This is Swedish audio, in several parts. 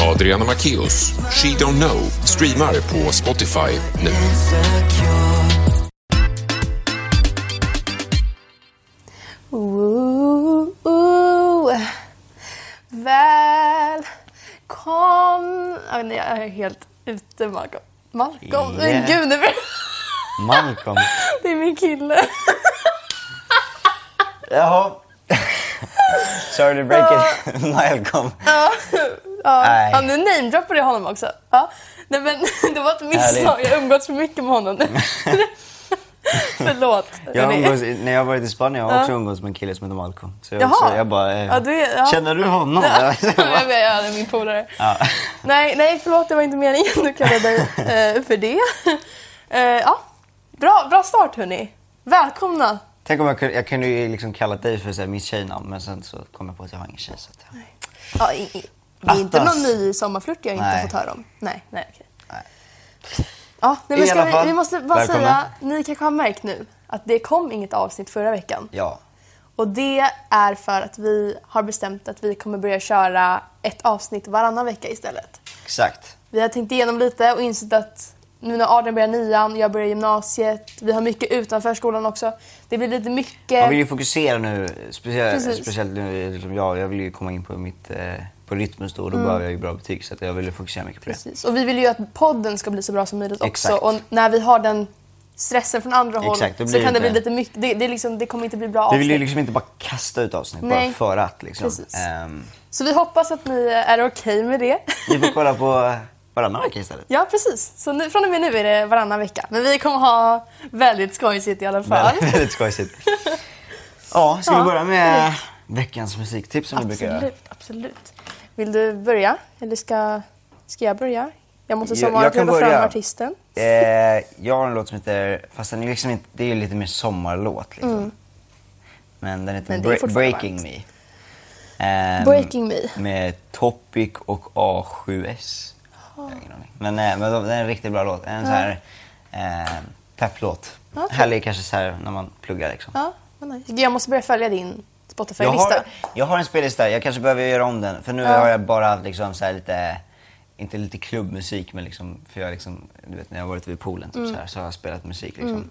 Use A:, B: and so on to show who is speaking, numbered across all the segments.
A: Adriana Macchios, She Don't Know, streamar på Spotify nu.
B: Ooh, ooh. Välkommen... Nej, Jag är helt ute, Malcolm. Malcolm? Men
C: Yeah.
B: gud, det är,
C: Malcolm.
B: det är min kille.
C: Jaha. Sorry to break it. Malcolm.
B: Ja, ja.
C: Nej.
B: ja, nu namedroppade jag honom också. Ja. Nej, men det var ett misstag. Jag har umgåtts för mycket med honom nu. Förlåt.
C: Jag umgås, när jag har varit i Spanien har jag också
B: Ja.
C: umgåtts med en kille som heter Malcolm. Så jag,
B: Jaha.
C: så jag bara, eh,
B: Ja, du är- ja.
C: känner du honom?
B: Ja, jag vet, ja, det är min polare.
C: Ja.
B: Nej, nej, förlåt, det var inte meningen att kalla dig eh, för det. Eh, ja, bra, bra start hörni. Välkomna.
C: Tänk om jag kunde, jag kunde ju liksom kalla dig för så här, mitt tjejnamn men sen så kom jag på att jag har ingen tjej. Så att, jag-
B: Ja, i, i, det är inte någon ny sommarflört jag inte
C: Nej.
B: fått höra om. Nej, nej, okej.
C: Nej.
B: Ja, nej,
C: I
B: men ska
C: alla
B: vi, vi måste bara
C: välkomna.
B: säga, ni kanske har märkt nu att det kom inget avsnitt förra veckan.
C: Ja.
B: Och det är för att vi har bestämt att vi kommer börja köra ett avsnitt varannan vecka istället.
C: Exakt.
B: Vi har tänkt igenom lite och insett att nu när Adrian börjar nian, jag börjar gymnasiet, vi har mycket utanför skolan också. Det blir lite mycket...
C: Man vill ju fokusera nu, speciellt, speciellt nu liksom jag. Jag vill ju komma in på mitt eh, på rytmus då och då behöver jag ju bra betyg så jag vill fokusera mycket på det.
B: Mm. Precis. Och vi vill ju att podden ska bli så bra som möjligt också.
C: Exakt.
B: Och när vi har den stressen från andra håll
C: Exakt,
B: så kan det
C: det
B: bli lite mycket. Det, det, liksom, det kommer inte bli bra
C: Vi
B: avsnitt.
C: vill ju liksom inte bara kasta ut avsnitt
B: Nej.
C: bara för att liksom.
B: Precis.
C: Ehm,
B: Så vi hoppas att ni är okej med det.
C: ni får kolla på varannan vecka istället.
B: ja, precis. Så nu, från och med nu är det varannan vecka. Men vi kommer ha väldigt skojsigt i alla fall.
C: Väldigt, väldigt skojsigt. Ja, ska
B: Ja.
C: vi börja med veckans musiktips som vi brukar göra?
B: Absolut. Vill du börja? Eller ska, ska jag börja? Jag måste som vanligt leda fram artisten.
C: Eh, jag har en låt som heter, fast den är liksom inte, det är lite mer sommarlåt liksom. Men den heter
B: Mm. Men det är
C: Bre- Breaking. Me. Ehm,
B: Breaking Me.
C: Med Topic och A7S. Jag har ingen aning. Men, eh, men de- det är en riktigt bra låt. En så här eh, pepplåt.
B: Okej.
C: Härlig kanske så här när man pluggar liksom.
B: Ja, nice. Jag måste börja följa din
C: Jag
B: Spotify-lista.
C: har, jag har en spellista, jag kanske behöver göra om den. För nu har jag bara haft liksom så lite, inte lite klubbmusik men liksom, för jag liksom, du vet när jag varit vid poolen typ
B: Mm.
C: så, här, så har jag spelat musik liksom.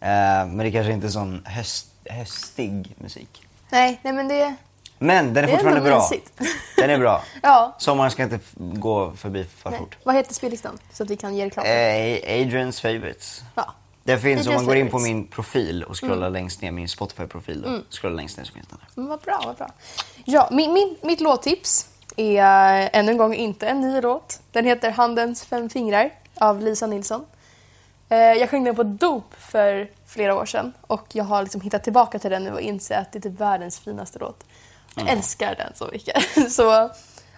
C: Eh, men det kanske inte är sån höst, höstig musik.
B: Nej, nej men det...
C: Men den är fortfarande bra. Den är bra.
B: Ja.
C: Sommaren ska inte gå förbi för
B: Nej.
C: fort.
B: Vad heter spellistan? Så att vi kan ge reklam.
C: Eh, Adrians favorites.
B: ja.
C: Det finns, om
B: Adrian's
C: man går in på min profil och scrollar
B: Mm.
C: längst ner, min Spotify-profil då, scrollar längst ner så finns den där.
B: Men vad bra, vad bra. Ja, min, min, mitt låttips är äh, ännu en gång inte en ny låt. Den heter Handens fem fingrar av Lisa Nilsson. Eh, jag sjöng den på dop för flera år sedan och jag har liksom hittat tillbaka till den nu och inser att det är typ världens finaste låt. Jag älskar den så mycket. så ja,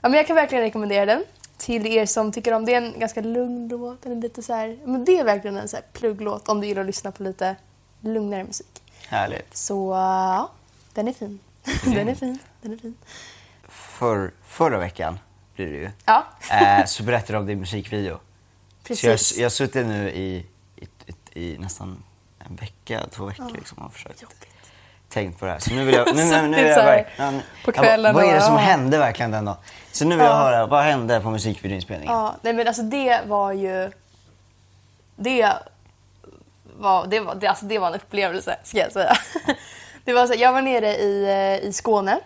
B: men jag kan verkligen rekommendera den till er som tycker om det. är en ganska lugn låt. Den är lite så här, men det är verkligen en så här plugglåt om du gillar att lyssna på lite lugnare musik.
C: Härligt.
B: Så ja, den är fin. Den är fin. Den är fin.
C: För, förra veckan blir det ju.
B: Ja,
C: Eh, så berättade du om din musikvideo. Så jag,
B: precis.
C: jag har suttit nu i, i, i, i nästan en vecka, två veckor liksom och försökt.
B: Jobbigt.
C: Tänkt på det här. Så nu vill jag, nu, nu, nu vill jag verkligen...
B: på kvällen
C: vad är det som
B: ja.
C: hände verkligen den dagen? Så nu vill jag
B: Ja.
C: höra, vad hände på musikvideoinspelningen?
B: Ja, nej men alltså det var ju... Det var, det var, det, alltså det var en upplevelse, ska jag säga. Det var så, jag var nere i, eh, i Skåne,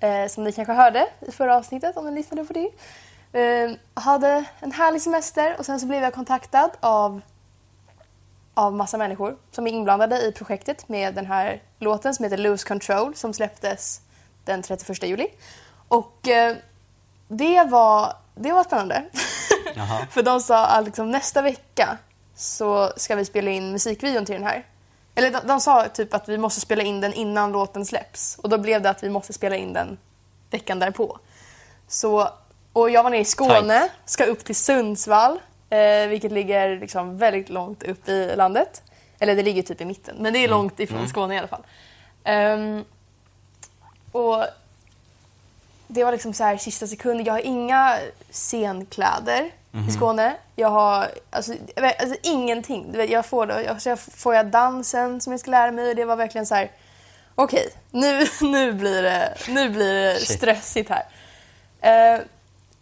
B: eh, som ni kanske hörde i förra avsnittet om ni lyssnade på det. Eh, hade en härlig semester och sen så blev jag kontaktad av, av massa människor som är inblandade i projektet med den här låten som heter Lose Control som släpptes den 31 juli. Och eh, det var, det var spännande. För de sa att liksom, nästa vecka så ska vi spela in musikvideon till den här. Eller de, de sa typ att vi måste spela in den innan låten släpps. Och då blev det att vi måste spela in den veckan därpå. Så, och jag var nere i Skåne,
C: Tight.
B: ska upp till Sundsvall, eh, vilket ligger liksom väldigt långt upp i landet. Eller det ligger typ i mitten, men det är långt ifrån Skåne i alla fall. Ehm, och det var liksom så här sista sekunden. Jag har inga scenkläder i Skåne. Jag har alltså, alltså ingenting. Jag får, alltså, jag får jag dansen som jag ska lära mig. Det var verkligen så här. Okej, nu, nu blir det, nu blir det stressigt här. Eh,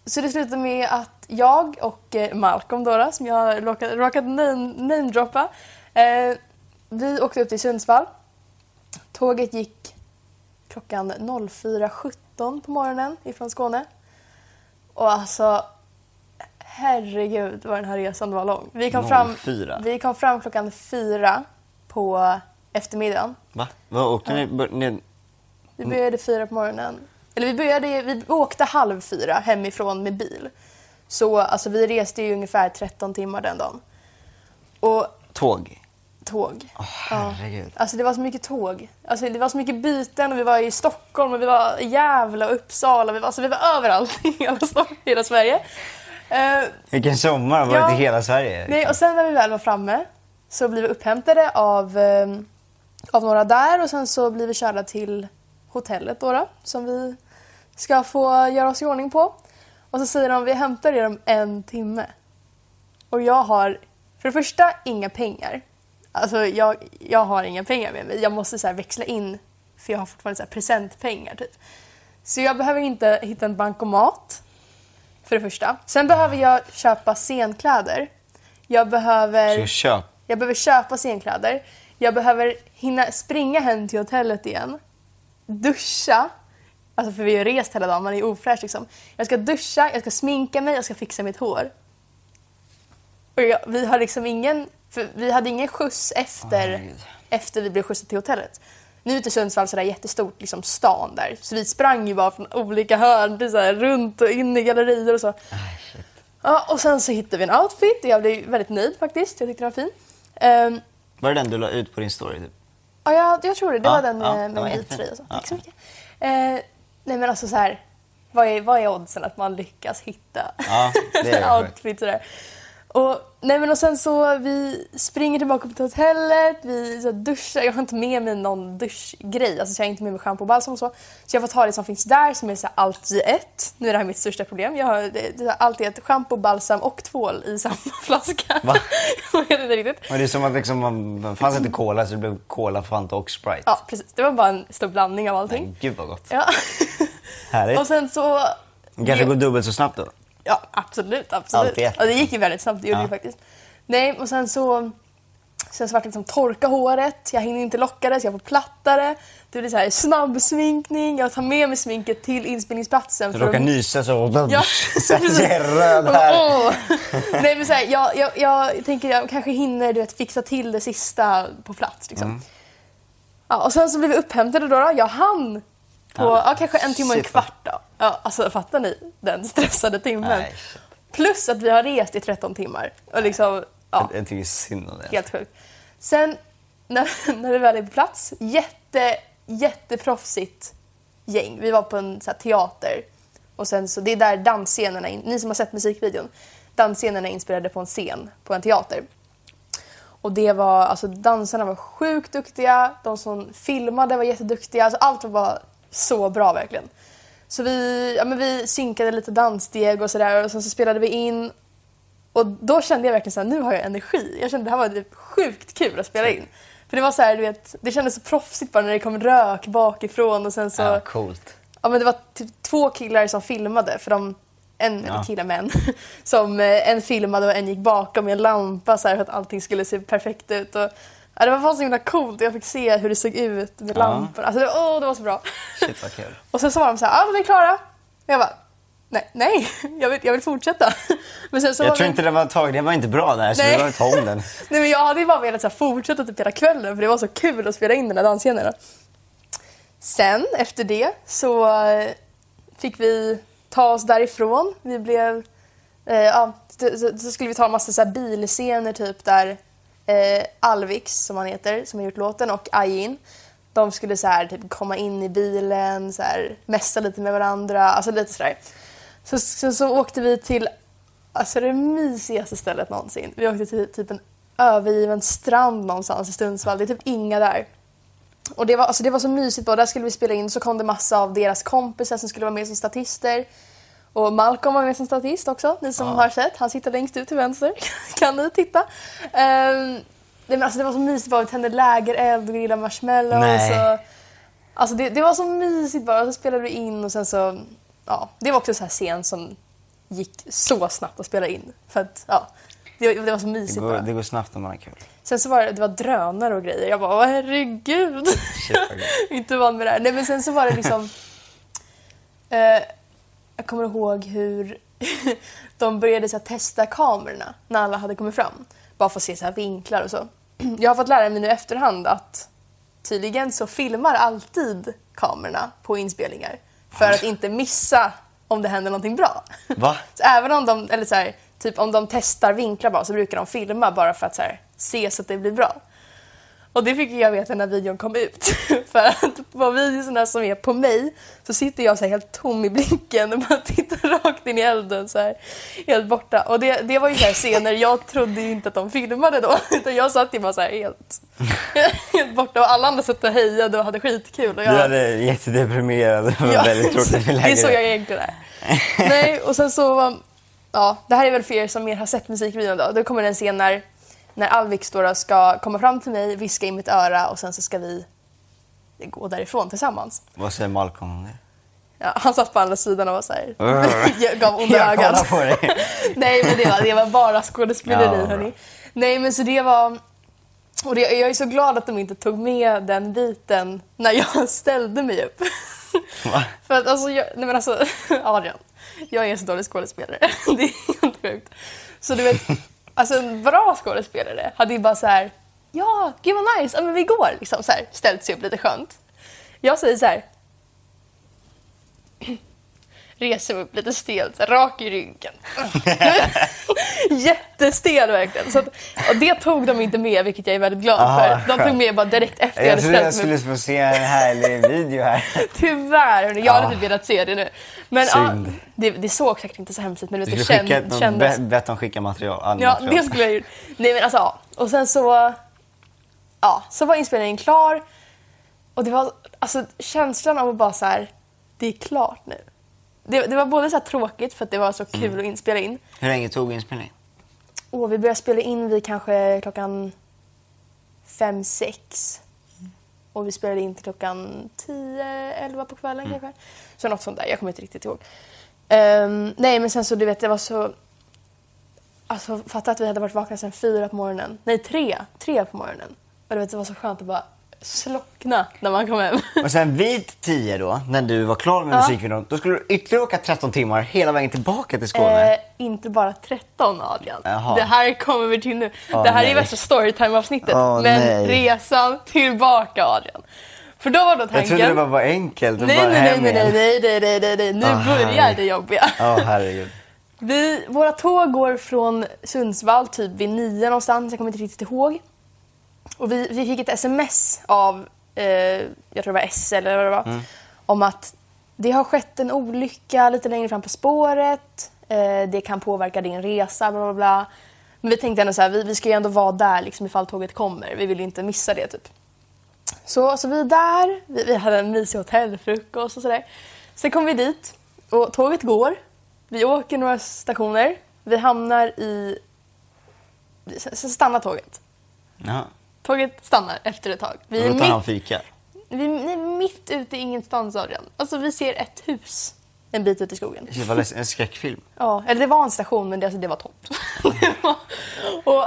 B: så det slutade med att jag och eh, Malcolm då, som jag name- namedroppa, eh, vi åkte upp till Sundsvall. Tåget gick klockan 04.17 på morgonen ifrån Skåne. Och alltså, herregud vad den här resan var lång. Vi kom, fram,
C: 04?
B: vi kom fram klockan fyra på eftermiddagen.
C: Va? Vad åkte ni? bör- ni?
B: Vi började fyra på morgonen. Eller vi, började, vi åkte halv fyra hemifrån med bil. Så alltså, vi reste ju ungefär 13 timmar den dagen. Och
C: Tåg?
B: tåg.
C: Åh, herregud.
B: Alltså det var så mycket tåg. Alltså det var så mycket byten och vi var i Stockholm och vi var i Gävle och Uppsala. Vi var, alltså vi var överallt i hela, hela Sverige. Eh,
C: Vilken sommar! Varit
B: Ja.
C: i hela Sverige?
B: nej, och sen när vi väl var framme så blev vi upphämtade av, eh, av några där och sen så blir vi körda till hotellet då, då som vi ska få göra oss i ordning på. Och så säger de vi hämtar er om en timme. Och jag har för det första inga pengar. Alltså jag, jag har inga pengar med mig. Jag måste så växla in för jag har fortfarande så presentpengar typ. Så jag behöver inte hitta en bankomat. För det första. Sen behöver jag köpa scenkläder. Jag behöver...
C: Köp.
B: Jag behöver köpa scenkläder. Jag behöver hinna springa hem till hotellet igen. Duscha. Alltså för vi har rest hela dagen, man är ofräsch liksom. Jag ska duscha, jag ska sminka mig, jag ska fixa mitt hår. Och jag, vi har liksom ingen, vi hade ingen skjuts efter,
C: herregud.
B: efter vi blev skjutsade till hotellet. Nu till Sundsvall så är det jättestort liksom stan där. Så vi sprang ju bara från olika hörn, till så här, runt och in i gallerier och så. Ja, och sen så hittade vi en outfit och jag blev väldigt nöjd faktiskt. Jag tyckte den var fin. Ehm,
C: Var det den du la ut på din story? Typ?
B: Ja, jag, jag tror det. Det
C: Ja,
B: var den
C: ja,
B: eh, med en vit
C: jättefint.
B: tröja. Tack så mycket. Eh, nej men alltså så här, vad är, vad är oddsen att man lyckas hitta
C: Ja, det är
B: outfit sådär? Och, nej men och sen så vi springer tillbaka till hotellet, vi så duschar. Jag har inte med mig någon duschgrej, alltså så jag har inte med mig schampo och balsam och så. Så jag får ta det som finns där som är så allt i ett. Nu är det här mitt största problem. Jag har det, det allt i ett, schampo, balsam och tvål i samma flaska.
C: Va?
B: jag vet inte riktigt.
C: Men det är som att liksom, man, fanns inte cola så det blev cola, Fanta och Sprite.
B: Ja, precis. Det var bara en stor blandning av allting.
C: Men Gud vad gott.
B: Ja.
C: Härligt.
B: Och sen så...
C: Det kanske går dubbelt så snabbt då?
B: Ja, absolut. absolut.
C: Allt i ett.
B: Och det gick ju väldigt snabbt, det gjorde
C: Ja.
B: faktiskt. Nej, och sen så... Sen så vart det liksom torka håret, jag hinner inte locka det så jag får platta det. Blir så här snabbsminkning, jag tar med mig sminket till inspelningsplatsen.
C: Du råkar
B: att-
C: nysa så...
B: Ja.
C: är röd här.
B: Nej men så här, jag, jag, jag tänker jag kanske hinner du vet, fixa till det sista på plats. Liksom.
C: Mm.
B: Ja, och sen så blev vi upphämtade då. då. Jag hann på
C: Ja.
B: kanske en timme och en kvart. Då. Ja, alltså fattar ni den stressade timmen?
C: Nej.
B: Plus att vi har rest i 13 timmar. Och liksom, ja,
C: Jag, jag tycker synd om det.
B: helt sjukt. Sen när, när vi väl är på plats, jätte, jätteproffsigt gäng. Vi var på en så här, teater. Och sen så, det är där dansscenerna, ni som har sett musikvideon, dansscenerna är inspirerade på en scen på en teater. Och det var, alltså dansarna var sjukt duktiga, de som filmade var jätteduktiga, alltså allt var bara så bra verkligen. Så vi, ja, men vi synkade lite danssteg och sådär och sen så spelade vi in och då kände jag verkligen så här, nu har jag energi. Jag kände det här var typ sjukt kul att spela in. För det var så här, du vet, det kändes så proffsigt bara när det kom rök bakifrån och sen så...
C: Ja, coolt.
B: Ja men det var typ två killar som filmade för de, en,
C: Ja.
B: killar män, som eh, en filmade och en gick bakom med en lampa så här, för att allting skulle se perfekt ut. Och, ja, det var fan så himla coolt jag fick se hur det såg ut med
C: Ja.
B: lamporna. Alltså det, åh, det var så bra.
C: Shit vad kul.
B: Och sen så var de så här, ja ah, vi är klara. Och jag bara, nej, nej, jag vill, jag vill fortsätta. Men sen så
C: Jag tror
B: vi-
C: inte det var tag, det var inte bra där så
B: Nej.
C: vi var ta om den.
B: Nej men jag hade ju bara velat så här, fortsätta typ hela kvällen för det var så kul att spela in den här dansscenen. Sen efter det så eh, fick vi ta oss därifrån. Vi blev... Eh, ja, så, så, så skulle vi ta en massa så här bilscener typ där eh, Alvix, som han heter, som har gjort låten, och Ayin. De skulle så här, typ komma in i bilen, så här, mässa lite med varandra, alltså lite sådär. Så, så, så åkte vi till alltså det mysigaste stället någonsin. Vi åkte till typ en övergiven strand någonstans i Sundsvall. Det är typ inga där. Och det var, alltså det var så mysigt. Bara. Där skulle vi spela in. Så kom det massa av deras kompisar som skulle vara med som statister. Och Malcolm var med som statist också. Ni som har sett. Han sitter längst ut till vänster. kan ni titta. Um, det, men alltså det var så mysigt. Bara. Vi tände lägereld och grillade marshmallows.
C: Nej.
B: Och, Alltså det, det var så mysigt bara. Så spelade vi in och sen så... Ja, det var också så här scen som gick så snabbt att spela in. För att, ja, det, det var så
C: Det
B: mysigt
C: går,
B: bara.
C: det går snabbt när man har kul.
B: Sen så var det, det var drönare och grejer. Jag bara, herregud.
C: Shit, gött.
B: inte van med det här. Nej men sen så var det liksom... eh, jag kommer ihåg hur de började så här, testa kamerorna när alla hade kommit fram. Bara för att se så här, vinklar och så. Jag har fått lära mig nu i efterhand att tydligen så filmar alltid kamerorna på inspelningar. För att inte missa om det händer någonting bra.
C: Va?
B: Så även om de, eller så här, typ om de testar vinklar bara så brukar de filma bara för att så se så att det blir bra. Och det fick jag veta när videon kom ut. för att på videorna som är på mig så sitter jag så helt tom i blicken och bara tittar rakt in i elden så här, helt borta. Och det, det var ju så scener, jag trodde inte att de filmade då. Utan jag satt ju bara så här helt, helt borta och alla andra satt och hejade och hade skitkul. Och jag,
C: Du hade jättedeprimerad och
B: Ja,
C: väldigt tråkigt för
B: Det är så jag egentligen är. Nej, och sen så... Ja, det här är väl för er som mer har sett musikvideon då. Då kommer det en scen när, när Alvix då ska komma fram till mig, viska i mitt öra och sen så ska vi gå därifrån tillsammans.
C: Vad säger Malcolm om det?
B: Ja, han satt på andra sidan och var så här,
C: Urgh.
B: jag gav onda ögat.
C: på dig.
B: Nej, men det var, det var bara skådespeleri,
C: Ja,
B: hörni. Nej, men så det var... Och det, jag är så glad att de inte tog med den biten när jag ställde mig upp.
C: Va?
B: För att alltså, jag, nej men alltså Adrian, jag är en så dålig skådespelare. Det är helt sjukt. Så du vet, alltså en bra skådespelare hade ju bara så här, ja, gud vad nice, ja men vi går, liksom så här, ställt sig upp lite skönt. Jag säger så här, reser mig upp lite stelt, rak i ryggen. Jättestel verkligen. Så att, och det tog de inte med, vilket jag är väldigt glad
C: Aha,
B: för. De tog
C: skönt.
B: med bara direkt efter jag
C: Jag
B: hade
C: jag
B: ställt mig upp.
C: skulle få se en härlig video här.
B: Tyvärr, jag hade
C: Ja.
B: typ velat se det nu. Men ja,
C: Synd.
B: det, det såg säkert inte så hemskt ut men
C: Du
B: det,
C: skulle
B: känd,
C: skicka, de
B: kändes.
C: be- bett dem skicka material. all
B: Ja,
C: material.
B: det skulle jag gjort. Nej men alltså, ja. Och sen så... Ja, så var inspelningen klar. Och det var alltså känslan av att bara så här, det är klart nu. Det, det var både så tråkigt för att det var så kul
C: Mm.
B: att inspela in.
C: Hur länge tog inspelningen?
B: Och vi började spela in vid kanske klockan fem, sex. Och vi spelade in till klockan 10, 11 på kvällen kanske. Så något sånt där, jag kommer inte riktigt ihåg. Ehm, nej men sen så du vet det var så... Alltså fatta att vi hade varit vakna sedan fyra på morgonen. Nej tre, tre på morgonen. Och du vet det var så skönt att bara slockna när man kom hem.
C: Och sen vid 10 då, när du var klar med
B: Ja.
C: musikvideon, då skulle du ytterligare åka 13 timmar hela vägen tillbaka till Skåne.
B: Eh, inte bara 13 Adrian.
C: Jaha.
B: Det här kommer vi till nu.
C: Åh,
B: det här är
C: nej.
B: värsta storytime-avsnittet.
C: Åh,
B: men
C: nej.
B: resan tillbaka Adrian. För då var då tanken...
C: jag trodde det bara var enkelt
B: nej,
C: bara
B: nej, nej, nej, nej, nej, nej, nej, nej. Nu
C: Åh,
B: börjar
C: herregud.
B: det jobbiga.
C: Ja, herregud.
B: Vi, våra tåg går från Sundsvall typ vid nio någonstans, jag kommer inte riktigt ihåg. Och vi, vi fick ett sms av, eh, jag tror det var SL eller vad det var,
C: Mm.
B: om att det har skett en olycka lite längre fram på spåret, eh, det kan påverka din resa, bla bla bla. Men vi tänkte ändå så här, vi, vi ska ju ändå vara där liksom ifall tåget kommer, vi vill ju inte missa det typ. Så, så vi är där, vi, vi hade en mysig hotellfrukost och sådär. Sen kom vi dit och tåget går. Vi åker några stationer. Vi hamnar i... Sen stannar tåget.
C: Ja.
B: Tåget stannar efter ett tag. Vi är,
C: tar han
B: mitt,
C: fika.
B: vi är mitt ute i ingenstans Adrian. Alltså vi ser ett hus en bit ut i skogen.
C: Det var en skräckfilm.
B: Ja, eller det var en station men det, alltså, det var tomt. och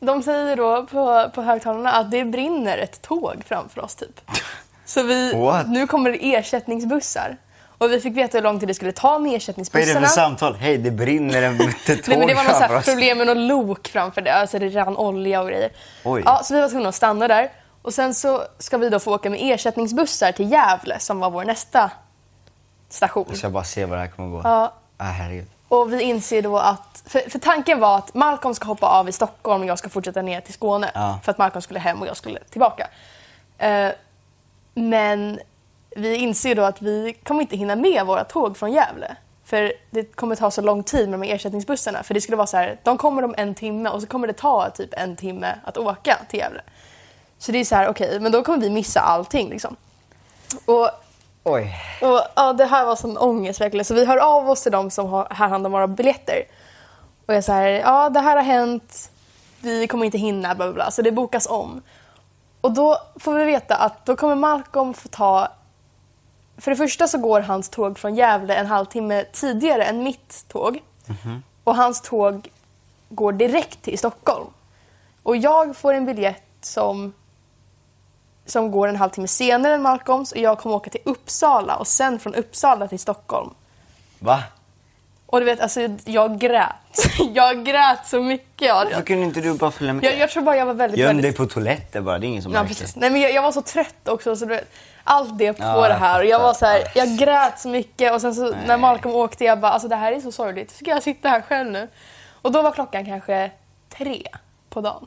B: de säger då på, på högtalarna att det brinner ett tåg framför oss typ. Så vi,
C: What?
B: nu kommer det ersättningsbussar. Och vi fick veta hur lång tid det skulle ta med
C: Vad är det
B: ersättningsbussarna.
C: för samtal? Hej, det brinner en tåg
B: Nej, men det var något här problem med något lok framför det. Alltså det rann olja och grejer.
C: Oj.
B: Ja, så vi var tvungna att stanna där. Och sen så ska vi då få åka med ersättningsbussar till Gävle som var vår nästa station.
C: Jag ska bara se vad det här kommer gå.
B: Ja,
C: Ah, herregud.
B: och vi inser då att... För, för tanken var att Malcolm ska hoppa av i Stockholm och jag ska fortsätta ner till Skåne.
C: Ja.
B: För att Malcolm skulle hem och jag skulle tillbaka. Eh, men vi inser då att vi kommer inte hinna med våra tåg från Gävle. För det kommer ta så lång tid med de här ersättningsbussarna. För det skulle vara så här, de kommer om en timme och så kommer det ta typ en timme att åka till Gävle. Så det är så här, okej, men då kommer vi missa allting liksom. Och
C: Oj.
B: och, ja, det här var sån ångest verkligen. Så vi hör av oss till dem som har här hand om våra biljetter. Och jag säger, ja det här har hänt, vi kommer inte hinna, bla bla bla. Så det bokas om. Och då får vi veta att då kommer Malcolm få ta... För det första så går hans tåg från Gävle en halvtimme tidigare än mitt tåg. Och hans tåg går direkt till Stockholm. Och jag får en biljett som, som går en halvtimme senare än Malcolms och jag kommer åka till Uppsala och sen från Uppsala till Stockholm.
C: Va?
B: Och du vet, alltså jag grät. Jag grät så mycket.
C: Varför kunde inte du bara följa med?
B: jag, jag tror bara jag var väldigt,
C: Göm dig på toaletten bara, det är ingen som
B: Ja,
C: märker.
B: precis. Nej, men jag, jag var så trött också. Så du vet, allt det på
C: Ja,
B: det här. Och jag var så här, jag grät så mycket och sen så när. Malcolm åkte jag bara, alltså det här är så sorgligt. Ska jag sitta här själv nu? Och då var klockan kanske tre på dagen.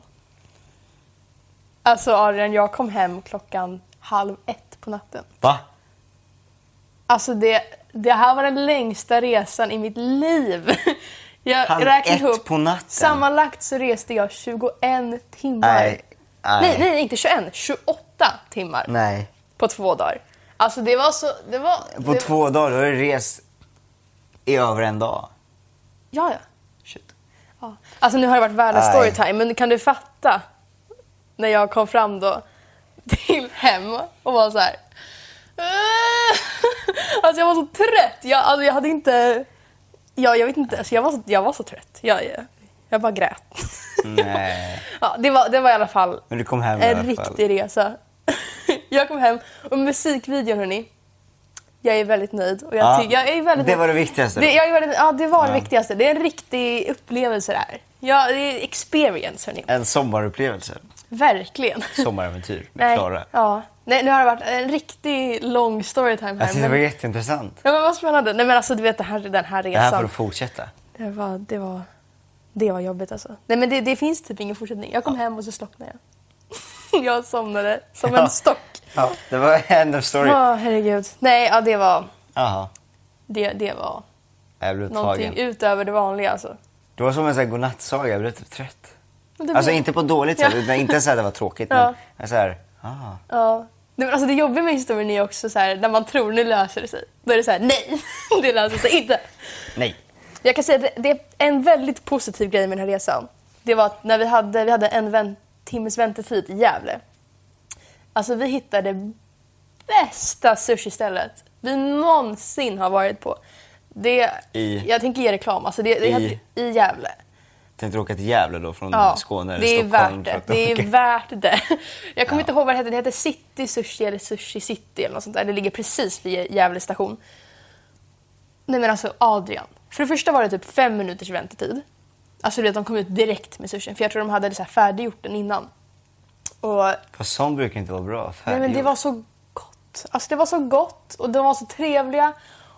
B: Alltså Adrian, jag kom hem klockan halv ett på natten.
C: Va?
B: Alltså det, det här var den längsta resan i mitt liv. Jag
C: Halv
B: räknade
C: ett
B: ihop.
C: på natten?
B: Sammanlagt så reste jag 21 timmar.
C: Nej. Nej.
B: Nej, nej, inte 21. 28 timmar
C: Nej.
B: på två dagar. Alltså det var så... Det var,
C: På
B: det,
C: två dagar, då har du rest i över en dag.
B: Ja, ja.
C: Shit.
B: ja. Alltså nu har det varit världens storytime, men kan du fatta när jag kom fram då till hem och var så här. Alltså jag var så trött. Jag, alltså jag hade inte... Jag, jag vet inte, alltså jag, var så, jag var så trött. Jag, jag, jag bara grät.
C: Nej.
B: Ja, det, var, det var i alla fall
C: Men du kom hem
B: en
C: alla fall.
B: riktig resa. jag kom hem och musikvideon hörni. Jag är väldigt nöjd. Och jag,
C: Ja,
B: ty- jag är väldigt
C: det var det viktigaste
B: Det, jag är väldigt, ja, det var det
C: Ja.
B: viktigaste. Det är en riktig upplevelse det här. Ja, det är experience hörni.
C: En sommarupplevelse.
B: Verkligen.
C: Sommaräventyr med Klara.
B: ja. Nej, nu har det varit en riktig lång storytime här.
C: Alltså, det var jätteintressant.
B: ja, men vad spännande. Nej men alltså du vet det här, den här
C: Det här får
B: resan.
C: du fortsätta.
B: Det var, det var, det var jobbigt alltså. Nej men det, det finns typ ingen fortsättning. Jag kom hem och så slocknade jag. jag somnade som
C: Ja.
B: en stock.
C: Ja, det var end of story.
B: Ja, herregud. Nej, ja, det var,
C: Jaha.
B: det, det var
C: Jag blev
B: någonting
C: tagen.
B: utöver det vanliga alltså.
C: Det var som en sån här godnattsaga, jag blev typ trött. Alltså inte på dåligt sätt,
B: Ja.
C: inte så att det var tråkigt.
B: Ja.
C: Men jag så här, ah.
B: Ja. Nej, men alltså det jobbiga med historien är också så här, när man tror nu löser det sig. Då är det så här, nej, det löser sig inte.
C: Nej.
B: Jag kan säga att det, är en väldigt positiv grej med den här resan. Det var att när vi hade, vi hade en vänt, timmes väntetid i Gävle. Alltså vi hittade bästa sushi-stället vi någonsin har varit på. Det,
C: I-
B: Jag tänker ge reklam. Alltså det, det
C: I-
B: I, I Gävle.
C: Tänkte du åka till Gävle då från
B: Ja,
C: Skåne eller
B: det är
C: Stockholm?
B: värt det. Det är värt det. Jag kommer inte ihåg vad det hette. Det hette City Sushi eller Sushi City eller något sånt där. Det ligger precis vid Gävle station. Nej men alltså Adrian. För det första var det typ fem minuters väntetid. Alltså du vet, de kom ut direkt med sushin. För jag tror de hade så här färdiggjort den innan. Och
C: Fast sånt brukar inte vara bra.
B: nej, men det
C: Färdiggjort.
B: var så gott. Alltså det var så gott och de var så trevliga.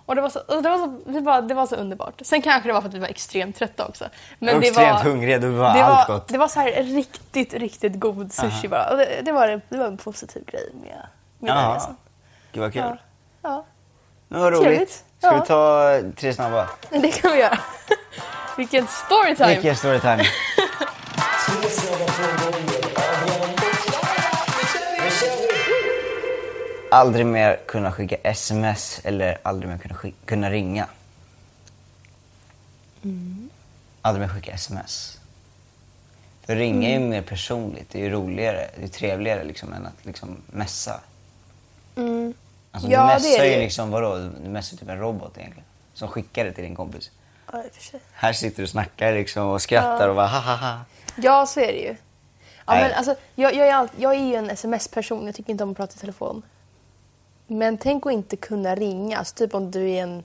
B: Och det var så, det var så, vi bara, det var så underbart. Sen kanske det var för att vi var extremt trötta också. Men det
C: extremt
B: var,
C: hungriga, då var
B: det
C: allt
B: var,
C: gott.
B: Det var så här riktigt, riktigt god sushi bara. Och det, det, var, det var en positiv grej med, med den resan.
C: Gud vad kul.
B: Ja. Ja,
C: Men vad roligt. Ska
B: Ja.
C: vi ta tre snabba?
B: det kan vi göra. Vilken storytime!
C: Vilken storytime. aldrig mer kunna skicka sms eller aldrig mer kunna, kunna ringa. Aldrig mer skicka sms. För ringa är ju mer personligt, det är ju roligare, det är trevligare liksom än att liksom messa.
B: Mm.
C: Alltså
B: Ja,
C: du
B: det
C: messar
B: är
C: ju
B: det.
C: liksom, vadå, du messar typ en robot egentligen. Som skickar det till din kompis.
B: Ja.
C: Här sitter du och snackar liksom och skrattar och bara ha ha ha.
B: Ja, så är det ju. Ja,
C: Nej.
B: men alltså, jag, jag, är all, jag är ju en sms-person, jag tycker inte om att prata i telefon. Men tänk att inte kunna ringa, alltså, typ om du är en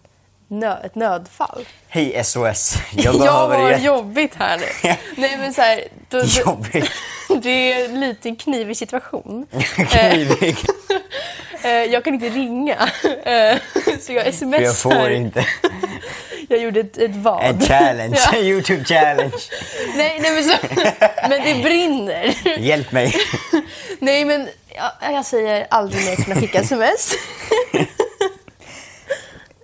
B: nö, ett nödfall.
C: Hej SOS, jag
B: Jag
C: behöver
B: har
C: hjälp.
B: jobbigt här nu. Nej men så här, då,
C: Jobbigt.
B: det är en liten knivig situation.
C: Knivig.
B: Eh, jag kan inte ringa. Eh, så jag smsar.
C: jag får inte.
B: Jag gjorde ett, ett vad.
C: En challenge,
B: Ja.
C: en YouTube challenge.
B: Nej, nej men, så, men det brinner.
C: Hjälp mig.
B: Nej men jag, jag säger aldrig mer kunna skicka sms.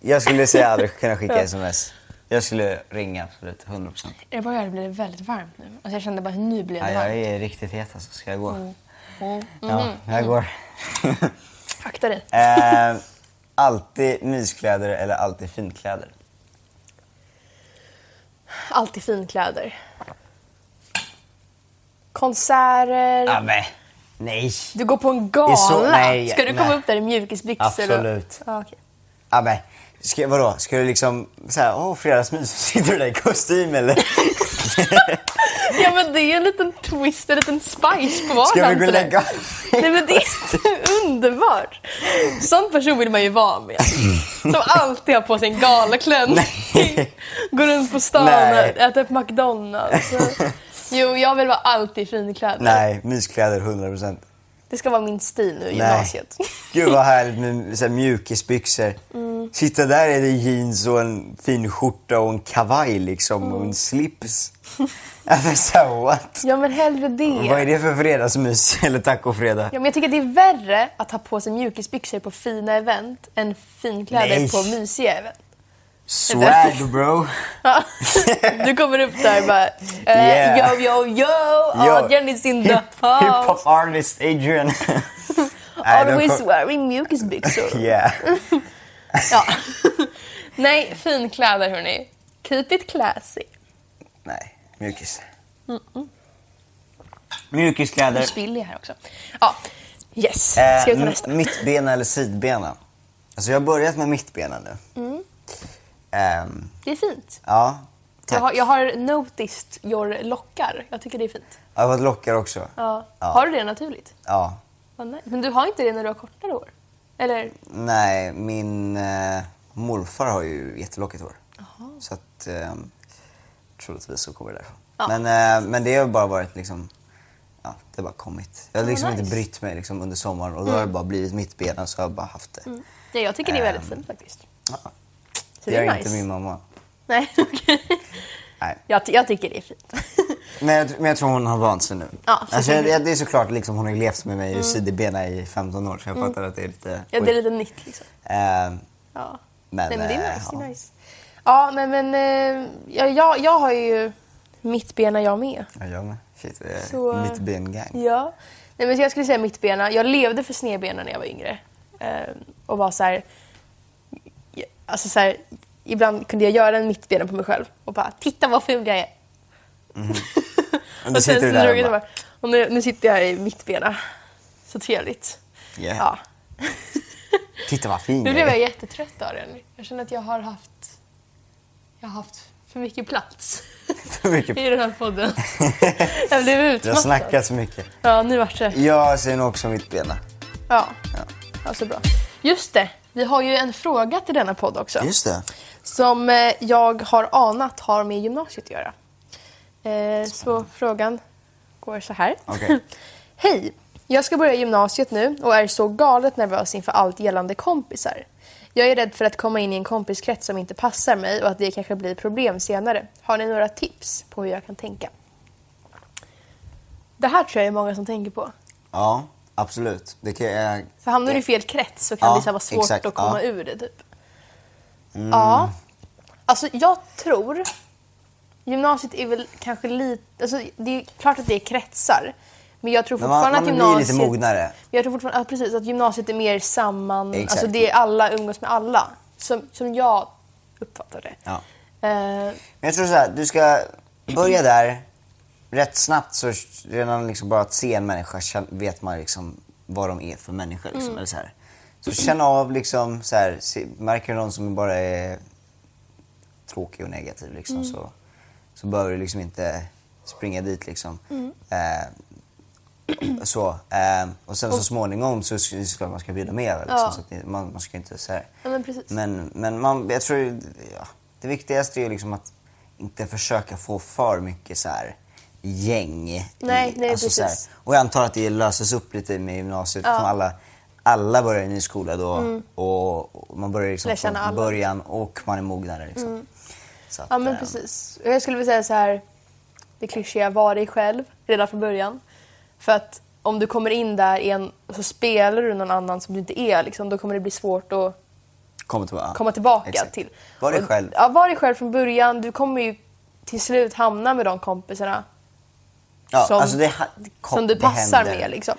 C: Jag skulle säga aldrig kunna skicka sms. Jag skulle ringa absolut, 100%.
B: Det börjar bli väldigt varmt nu. Alltså jag kände bara nu blir det
C: Ja, jag
B: varmt.
C: är riktigt het alltså, ska jag gå?
B: Mm.
C: Ja, jag går.
B: Akta dig.
C: eh, alltid myskläder eller alltid finkläder?
B: Alltid finkläder. Konserter.
C: Ja, men. Nej.
B: Du går på en
C: är så-
B: gala.
C: nej,
B: Ska du komma
C: nej.
B: upp där i mjukisbyxor? och-
C: Absolut.
B: Ja, okej.
C: Ja, men, ska, vadå, ska du liksom såhär, åh fredagsmys, sitter du där i kostym eller?
B: ja men det är en liten twist, en liten spice på vardagen.
C: Ska vi gå och lägga
B: Nej men det är underbart. Sån person vill man ju vara med. Som alltid har på sig en galaklänning. Går runt på stan
C: Nej.
B: och äter på McDonalds. Jo, jag vill vara alltid i finkläder.
C: Nej, myskläder 100%.
B: Det ska vara min stil nu i
C: Nej.
B: gymnasiet.
C: Gud vad härligt med så här, mjukisbyxor.
B: Mm.
C: Sitta där är det jeans och en fin skjorta och en kavaj liksom och en slips. Alltså så what?
B: Ja men hellre det.
C: Vad är det för fredagsmys eller tacofredag?
B: Ja, men jag tycker det är värre att ha på sig mjukisbyxor på fina event än finkläder
C: Nej.
B: på mysiga event.
C: Swag bro.
B: Ja. Du kommer upp där och bara eh,
C: Yeah.
B: yo yo yo. Adrian is in the house.
C: Hip-hop artist Adrian.
B: Always wearing mjukisbyxor.
C: Yeah.
B: Ja. Nej, finkläder hörni. Keep it classy.
C: Nej, mjukis.
B: Du
C: Mjukiskläder.
B: spiller här också. Ja, yes.
C: Eh,
B: Ska vi ta nästa?
C: mittbena eller sidbena? Alltså jag har börjat med mittbena nu.
B: Mm.
C: Ehm,
B: Det är fint.
C: ja,
B: Jag har, jag har noticed your lockar. Jag tycker det är fint.
C: Jag har fått lockar också.
B: Ja.
C: Ja.
B: Har du det naturligt?
C: Ja.
B: Men du har inte det när du har kortare hår? Eller?
C: Nej, min eh, morfar har ju jättelockigt hår. Så att eh, troligtvis så kommer det därifrån.
B: Ja.
C: Men, eh, men det har bara varit liksom, ja, det har bara kommit. Jag har
B: Ja,
C: liksom
B: nice.
C: inte brytt mig liksom under sommaren och då har det bara blivit mittbena så har jag bara haft det.
B: Nej, jag tycker det är väldigt
C: Ehm.
B: fint faktiskt.
C: Ja. Det
B: det
C: gör
B: är
C: inte
B: nice.
C: min mamma.
B: Nej, okej.
C: Nej.
B: Jag, jag tycker det är fint.
C: Men jag, men jag tror hon har vant sig nu.
B: Ja, så
C: alltså, jag, det är såklart liksom, hon har levt med mig i sidbena i 15 år så jag fattar att det är lite...
B: Ja, det är lite nytt liksom.
C: Ehm,
B: Ja.
C: men,
B: Nej, men det är
C: eh,
B: nice.
C: ja.
B: Det är nice. Ja, nej, men eh, ja, jag, jag har ju mittbena jag med.
C: Ja, jag med. Shit, vi är
B: Så, eh,
C: mittbengang.
B: Ja. Nej, men jag skulle säga mittbena. Jag levde för snedbena när jag var yngre. Eh, och var så här, alltså så här, ibland kunde jag göra en mittbena på mig själv och bara titta vad ful jag är.
C: Och då sitter du där
B: drog jag
C: och bara,
B: bara, och nu, nu sitter jag i mittbena. Så trevligt.
C: yeah.
B: Ja.
C: titta vad fin
B: Nu
C: jag
B: blev jag
C: är.
B: jättetrött av den. Jag känner att jag har haft, jag har haft för mycket plats
C: För mycket.
B: i den här podden. jag blev
C: Du har
B: utmattad.
C: snackat så mycket.
B: Ja, nu vart det.
C: Jag ser nog också mittbena.
B: Ja.
C: Ja.
B: ja, så bra. Just det, vi har ju en fråga till denna podd också.
C: Just det.
B: Som eh, jag har anat har med gymnasiet att göra. Eh, så frågan går så här.
C: Okej.
B: Hej! Jag ska börja gymnasiet nu och är så galet nervös inför allt gällande kompisar. Jag är rädd för att komma in i en kompiskrets som inte passar mig och att det kanske blir problem senare. Har ni några tips på hur jag kan tänka? Det här tror jag är många som tänker på.
C: Ja, absolut. Det kan jag...
B: För hamnar du i fel krets så kan
C: Ja,
B: det så vara svårt
C: exakt,
B: att komma
C: ja.
B: ur det. Typ. Ja. Alltså jag tror... Gymnasiet är väl kanske lite... Alltså, det är klart att det är kretsar. Men jag tror
C: Men man,
B: fortfarande
C: man
B: att
C: blir lite
B: gymnasiet...
C: mognare.
B: Jag tror fortfarande ja, precis, att gymnasiet är mer samman...
C: Exakt.
B: Alltså det är alla umgås med alla. Som, som jag uppfattar det.
C: Ja. Men jag tror så här, du ska börja där. Rätt snabbt så redan liksom bara att se en människa vet man liksom vad de är för människor. Liksom,
B: Mm.
C: eller så, här. så känn av liksom, så här, märker du någon som bara är tråkig och negativ liksom,
B: Mm.
C: så, så behöver du liksom inte springa dit liksom.
B: Mm.
C: Eh, så, eh, och sen så småningom så är det klart man ska bjuda med. Liksom,
B: Ja.
C: så att man, man ska inte så här,
B: ja, men precis.
C: men, men man, jag tror ja, det viktigaste är liksom att inte försöka få för mycket så här gäng.
B: Nej, nej,
C: så här,
B: precis.
C: och jag antar att det löses upp lite med gymnasiet.
B: Ja. Mm.
C: Som alla, alla börjar i en ny skola då och, och man börjar liksom från
B: alla.
C: början och man är mognare. Liksom. Så att,
B: Ja men
C: eh,
B: precis. Jag skulle vilja säga så här. Det klyschiga, var dig själv redan från början. För att om du kommer in där i en, så spelar du någon annan som du inte är, liksom, då kommer det bli svårt att
C: Kom tillbaka.
B: komma tillbaka
C: Exakt.
B: till.
C: Var dig själv.
B: Ja, var dig själv från början. Du kommer ju till slut hamna med de kompisarna
C: Ja,
B: som-
C: alltså det, kom,
B: som du passar med. Liksom.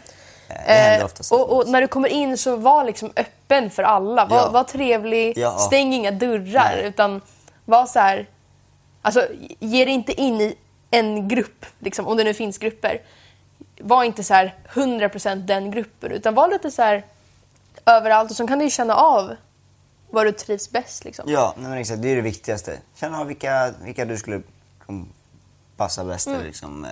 C: Eh,
B: och, och när du kommer in så var liksom öppen för alla. Var,
C: Ja.
B: var trevlig,
C: Ja.
B: stäng inga dörrar.
C: Nej.
B: Utan var så här... Alltså, ge dig inte in i en grupp, liksom, om det nu finns grupper. Var inte så här 100% den gruppen utan var lite så här överallt och så kan du ju känna av var du trivs bäst liksom.
C: Ja, nej, men exakt. Det är det viktigaste. Känna av vilka, vilka du skulle passa bäst
B: Mm.
C: eller liksom, eh,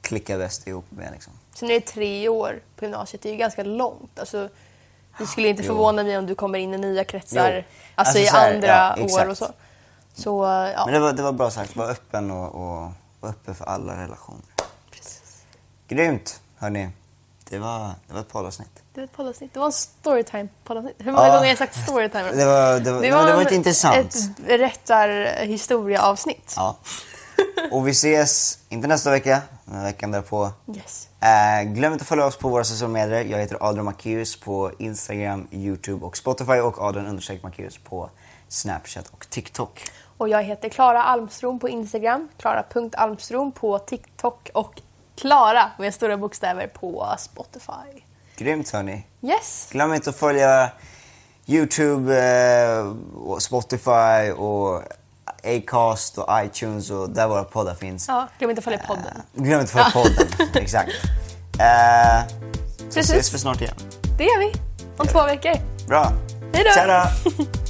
C: klicka bäst ihop med. Liksom.
B: Sen är det tre år på gymnasiet, det är ju ganska långt. Alltså, det skulle inte
C: Jo.
B: förvåna mig om du kommer in i nya kretsar,
C: Jo.
B: alltså,
C: Alltså
B: i
C: här,
B: andra
C: ja,
B: år och så. Så ja,
C: Men det var, det var bra sagt. Var öppen och, och var öppen för alla relationer. Grymt, hörni. Det var, det var ett poddavsnitt.
B: det var ett poddavsnitt. Det var en storytime poddavsnitt. Hur många
C: Ja.
B: gånger har jag sagt storytime?
C: Det var, det var, det var, det var ett intressant.
B: Ett berättarhistoria-avsnitt.
C: Ja. Och vi ses, inte nästa vecka, men veckan därpå.
B: Yes.
C: Eh, glöm inte att följa oss på våra sociala medier. Jag heter Adrian Macéus på Instagram, Youtube och Spotify och Adrian understreck Macéus på Snapchat och TikTok.
B: Och jag heter Klara Almstrom på Instagram, klara.almstrom på TikTok och Klara med stora bokstäver på Spotify.
C: Grymt hörni.
B: Yes!
C: Glöm inte att följa Youtube, eh, och Spotify och Acast och iTunes och där våra poddar finns.
B: Ja, glöm inte att följa podden.
C: Glöm inte att följa podden. Exakt. Eh, så
B: Precis.
C: ses vi snart igen.
B: Det gör vi om två veckor.
C: Bra.
B: Hej
C: då.